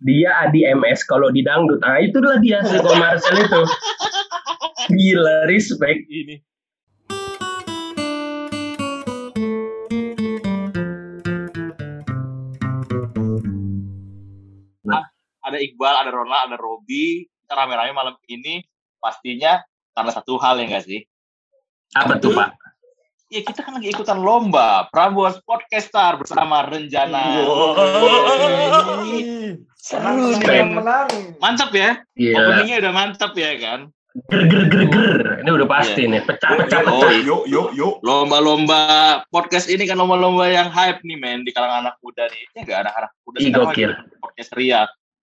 dia Adi MS kalau di dangdut. Ah itulah dia si Marcel itu. Gila, respect. Ini. Nah. Ada Iqbal, ada Ronald, ada Robi. Kita rame-rame malam ini pastinya karena satu hal ya nggak sih? Apa tuh Pak? Ya kita kan lagi ikutan lomba Prabowo Podcaster bersama Renjana. Seru nih menang. Mantap ya? Iya. Openingnya udah mantap ya kan? Ger ger ger ger. Ini udah pasti nih. Pecah pecah Oh, pecah. Yuk, yuk, yuk. Lomba-lomba podcast ini kan lomba-lomba yang hype nih men di kalangan anak muda nih. Ya enggak anak-anak muda Ih, sekarang gokil. lagi podcast ria.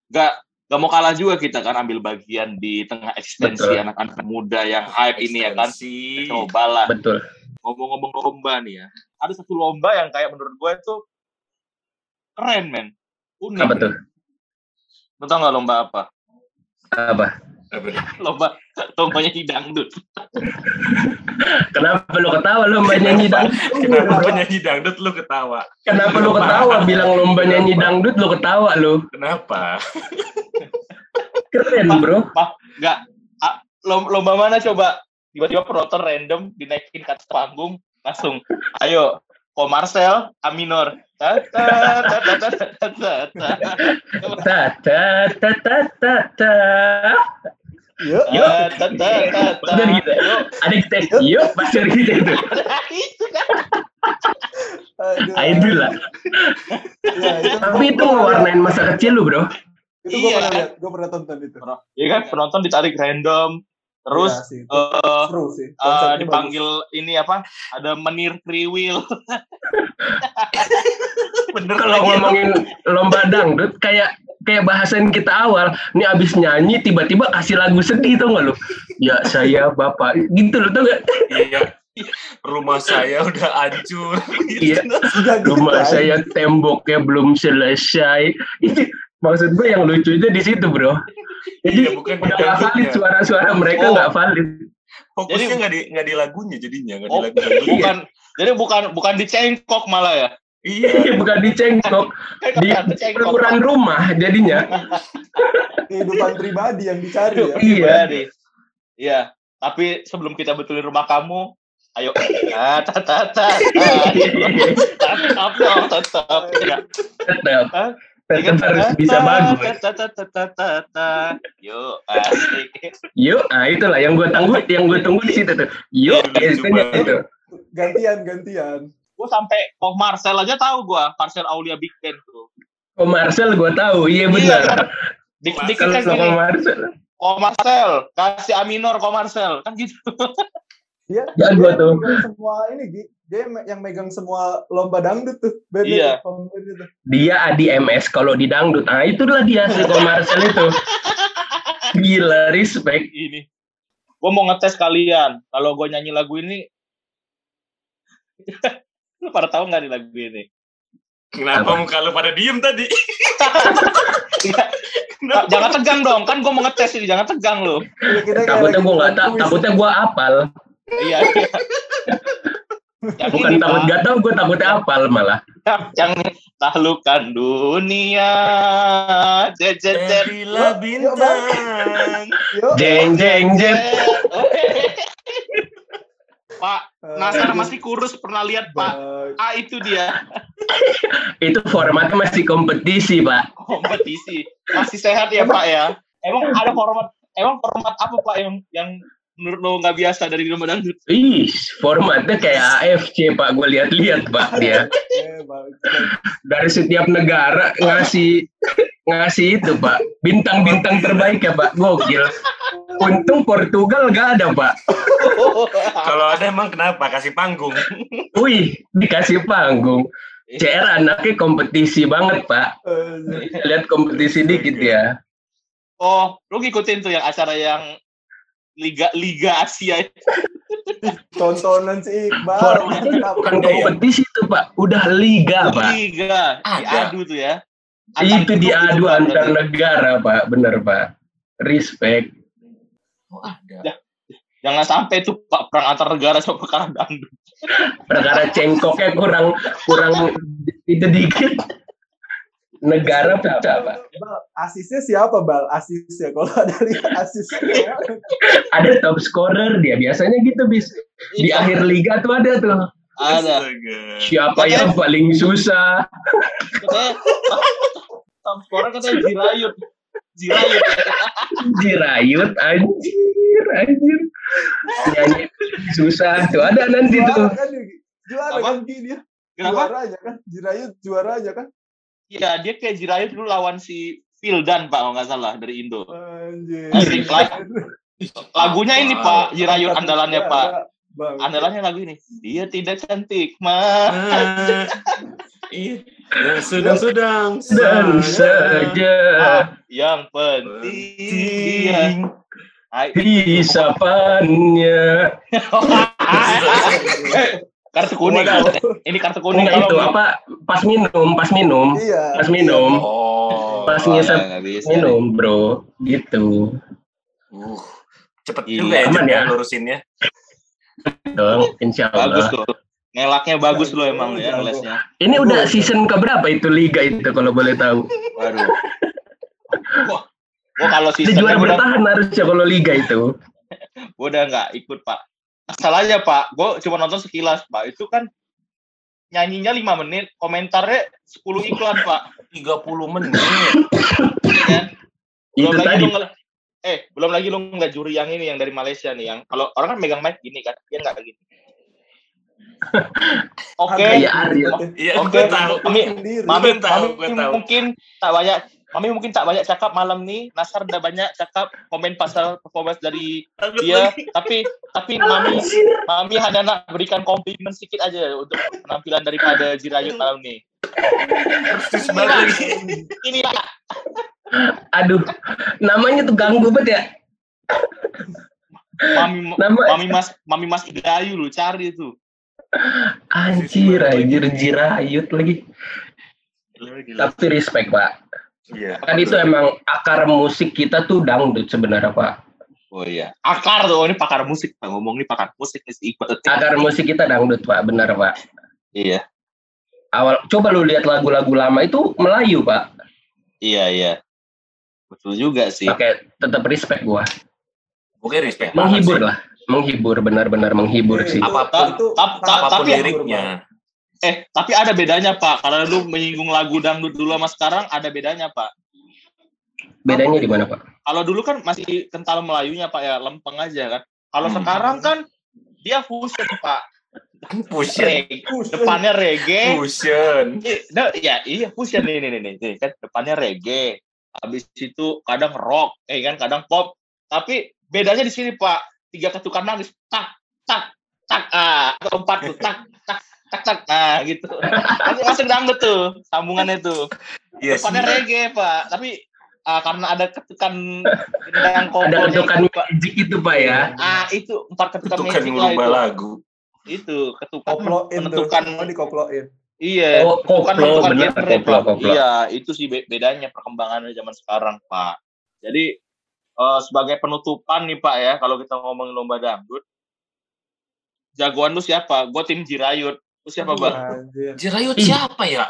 Enggak Gak mau kalah juga kita kan ambil bagian di tengah eksistensi anak-anak muda yang hype ini ya kan. Eksistensi. Coba lah. Betul. Ngomong-ngomong lomba nih ya. Ada satu lomba yang kayak menurut gue itu keren men. Unik. Apa tuh? Lo tau gak lomba apa? Apa? Lomba lombanya di dangdut. Kenapa lu ketawa lu mbak nyanyi dangdut? Kenapa penyanyi dangdut lu ketawa? Kenapa lu ketawa? Bilang lomba nyanyi dangdut lu ketawa lu. Kenapa? Keren bro. Gak. ah, lom- Lomba mana coba? Tiba-tiba penonton random dinaikin ke atas panggung. Langsung. Ayo. Ko Marcel, A minor. Ta, ta, ta, ta, ta, ta, ta, ta. Ta ta ta ta ta ta. Yuk. Yuk. Ta, ta, ta, ta, ta. Bener gitu. Ada kita. Yuk, pasir kita itu. Itu kan. Aduh. Ah, itulah. Ya, itu Tapi itu ngewarnain masa kecil lu bro. Itu gue Iya. pernah lihat, gue pernah tonton itu. Iya kan penonton ditarik random. Terus Iya sih, eh seru sih. eh, Konsepnya dipanggil ini apa? Ada menir kriwil. Bener Kalau ngomongin lomba dangdut kayak kayak bahasan kita awal, nih abis nyanyi tiba-tiba kasih lagu sedih tau gak lu? Ya saya bapak gitu loh tau gak? Iya. Rumah saya udah hancur. Iya. Rumah saya temboknya belum selesai. Maksud gue yang lucu itu di situ bro. Jadi Iya, bukan di udah nggak valid suara-suara mereka Oh. nggak valid. Fokusnya Jadi- nggak di nggak di lagunya jadinya, nggak di Oh, lagu bukan. Jadi bukan bukan dicengkok malah ya. Iya. Bukan dicengkok, Kan di kata dicengkok. ukuran rumah jadinya. kehidupan pribadi yang dicari ya. Iya. Pribadi. Iya. Tapi sebelum kita betulin rumah kamu, ayo. Ta ta ta. Tetap tetap. Ya. Tetap, Hah? Tetap harus bisa bagus. Yuk, asik. Yuk, ah itulah yang gue tunggu, yang gue tunggu di situ tuh. Yuk, Iya, biasanya itu. Gantian, gantian. Gue sampai oh Marcel aja tahu gue, Marcel Aulia Big Band tuh. Oh Marcel gue tahu, iya benar. Dik Marcel dikit kan gini, sama Marcel, kasih A minor ko Marcel, kan gitu. Dia, Ya, dia gua tuh. semua ini. Dia yang megang semua lomba dangdut tuh. Band Iya. itu. dia Adi MS kalau di dangdut. Ah itulah dia si Marcel itu. Gila, respect. Ini, gue mau ngetes kalian. Kalau gue nyanyi lagu ini, lu pada tahu nggak nih lagu ini? Kenapa Apa? muka lu pada diem tadi? Nah, jangan tegang dong, kan gue mau ngetes ini, jangan tegang lu. Takutnya gue nggak takutnya gue apal. Iya, iya. Yang Bukan ini, takut gak tahu, gue takutnya apal malah. yang tahlukan dunia. Jet, jet, jet. Bila bintang. Jeng jeng jeng. Pak, Nasar masih kurus pernah lihat Pak. Ah itu dia Itu formatnya masih kompetisi pak. kompetisi. Masih sehat ya Pak ya. Emang ada format emang format apa Pak yang yang menurut lo nggak biasa dari lomba dangdut? Ih, formatnya kayak AFC pak. Gue lihat-lihat pak dia. Eh. Dari setiap negara ngasih ngasih itu pak. Bintang-bintang terbaik ya pak. Gokil. Untung Portugal gak ada pak. Kalau ada emang kenapa? Kasih panggung. Wih, dikasih panggung. CR anaknya kompetisi banget pak. Eh, Lihat kompetisi dikit ya. Oh, lu ngikutin tuh yang acara yang Liga Liga Asia itu. tontonan si Iqbal. Formatnya bukan kompetisi tuh pak. Udah liga pak. Liga diadu tuh ya. Itu klub diadu antar berarti. negara pak. Bener pak. Respect. Oh ada. Jangan sampai tuh Pak perang antar negara sama perkara dangdut. Perkara cengkoknya kurang kurang itu dikit. Negara pecah, Pak. Bal, asisnya siapa, Bal? Asisnya. Kalau ada lihat asisnya. Ada top scorer dia. Biasanya gitu, bis. Di Iya, akhir liga tuh ada tuh. ada. Siapa yang paling susah? Top scorer katanya Jirayut. Jirayut. Jirayut, anjir, anjir. Nyanyi susah. Tuh ada nanti tuh. kan. Juara kan dia. Kenapa? Juara aja kan. Jirayut juara aja kan. Iya, dia kayak Jirayut dulu lawan si Vildan, Pak, kalau nggak salah, dari Indo. Anjir. Lagunya ini, Pak, Jirayut Angkat andalannya, juara, Pak. Bang. Andalannya lagu ini. Dia tidak cantik, mah. Ah, Iya. Dan sedang-sedang Dan saja Yang penting hisapannya. Kartu kuning. Ini kartu kuning Enggak itu kalau apa? Pas minum, pas minum, Iya. pas minum, Oh. pas Oh, ngisep nggak bisa. minum, bro. Gitu. Uh, cepet Iya. juga ya, ya? lurusinnya. Dong, insya Bagus Allah. tuh. Ngelaknya bagus loh emang ya ngelesnya. Ini udah season keberapa itu liga itu kalau boleh tahu? Waduh. Wah, gua kalau sistemnya juara udah, bertahan harusnya kalau liga itu. gua udah nggak ikut pak. Masalahnya pak, gua cuma nonton sekilas pak. Itu kan nyanyinya 5 menit, komentarnya 10 iklan pak. 30 menit. Ya kan? Itu Belum lagi tadi. lu eh belum lagi lu nggak juri yang ini yang dari Malaysia nih yang kalau orang kan megang mic gini kan dia nggak gini. Oke, Kayak Arya. Iya, Oke, gue tahu. Mami. Mami, Gue tahu, Mami gue tahu. mungkin tak banyak Mami mungkin tak banyak cakap malam nih. Nasar udah banyak cakap komen pasal performance dari dia, lagi. tapi tapi Mami Mami hanya nak berikan komplimen sedikit aja untuk penampilan daripada Jirayut malam banget lagi. Ini lah. Aduh, namanya tuh ganggu banget ya. Mami Nama Mami Mas Mami Mas Idayu lu cari itu. anjir, anjir, jirayut lagi. Gila, gila. Tapi respect, Pak. Iya. Kan itu emang akar musik kita tuh dangdut sebenarnya, Pak. Oh iya. Akar tuh, ini pakar musik. Pak. Ngomong nih pakar musik nih si Iqbal. Akar musik kita dangdut, Pak. Benar, Pak. Iya. Awal coba lu lihat lagu-lagu lama itu Melayu, Pak. Iya, iya. Betul juga sih. Pakai tetap respect gua. Oke, respect Menghibur lah. Menghibur, benar-benar menghibur Iya, sih. itu- Apapun- itu Tapi- liriknya. Eh, tapi ada bedanya, Pak. Karena lu menyinggung lagu dangdut dulu sama sekarang, ada bedanya, Pak. Bedanya di mana, Pak? Kalau dulu kan masih kental Melayunya, Pak, ya. Lempeng aja kan. Kalau Hmm. sekarang kan, dia fusion, Pak. Fusion. Reggae. Depannya reggae. Fusion. Nah, ya, iya, fusion nih, nih, nih, nih. Nih, kan depannya reggae. Habis itu kadang rock, eh kan, kadang pop. Tapi bedanya di sini, Pak. Tiga ketukan nangis. Tak, tak, tak. Ah, keempat tuh. Tak, tak, tak, tak. Nah, gitu. Nanti masuk dangdut tuh, sambungannya tuh. Iya sih. Depannya reggae, Pak. Tapi ah, karena ada ketukan yang Ada ketukan magic itu, Pak ya. Ah, itu empat ketukan Itu kan magic lah merubah itu. lagu. Itu ketukan koploin tuh. menentukan Oh, dikoploin. Iya, Oh, ketukan koplo, bener, genre, koplo, koplo. Iya, itu sih be- bedanya perkembangannya zaman sekarang, Pak. Jadi eh, sebagai penutupan nih, Pak ya, kalau kita ngomongin lomba dangdut, jagoan lu siapa? Gue tim Jirayut. Lu siapa, Bang? Jirayut Ih. siapa ya?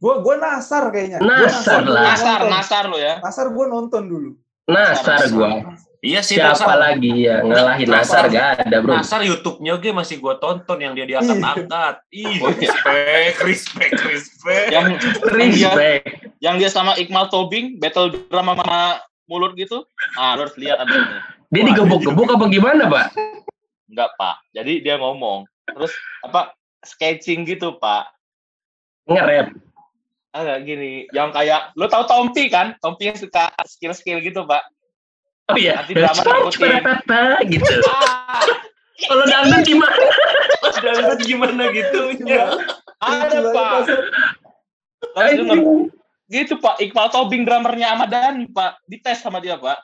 Gua gua nasar kayaknya. Gua Nasar dulu lah. Nasar, nonton. Nasar lu ya. Nasar gua nonton dulu. Nasar gua. Iya sih, Siapa Nasar. lagi ya ngalahin Nasar gak ada, Bro. Nasar YouTube-nya gue masih gue tonton yang dia diangkat-angkat. Ih, respect, respect, respect. Yang Respect. yang dia sama Iqmal Tobing battle drum sama mulut gitu. Ah, lu harus lihat abis ini. Dia digebuk-gebuk apa gimana, Pak? Enggak, Pak. Jadi dia ngomong. Terus apa? Sketching gitu, Pak. Nge-rap. Agak gini, yang kayak lu tahu Tompi kan? Tompi yang suka skill-skill gitu, Pak. Oh iya. Nanti drama. Papa gitu. Ah, Kalau dangdut gimana? Dangdut gimana gitu? ada, Pak. Tapi denger, gitu, Pak. Iqbal Tobing drummernya Ahmad Dhani, Pak. Dites sama dia, Pak.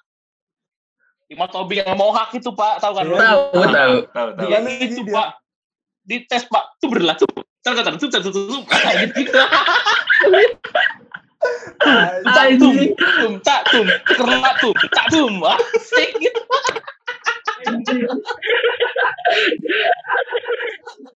Iqbal Tobing yang mohak itu, Pak. Tahu kan? Tahu, tahu. Tahu, tahu. Gimana itu, dia? Pak. Dites, Pak. Tuh berlaku. Tuh, tuh, tuh. Kayak gitu. Anjir. tum tum tak tum kerla tum tak tum asik gitu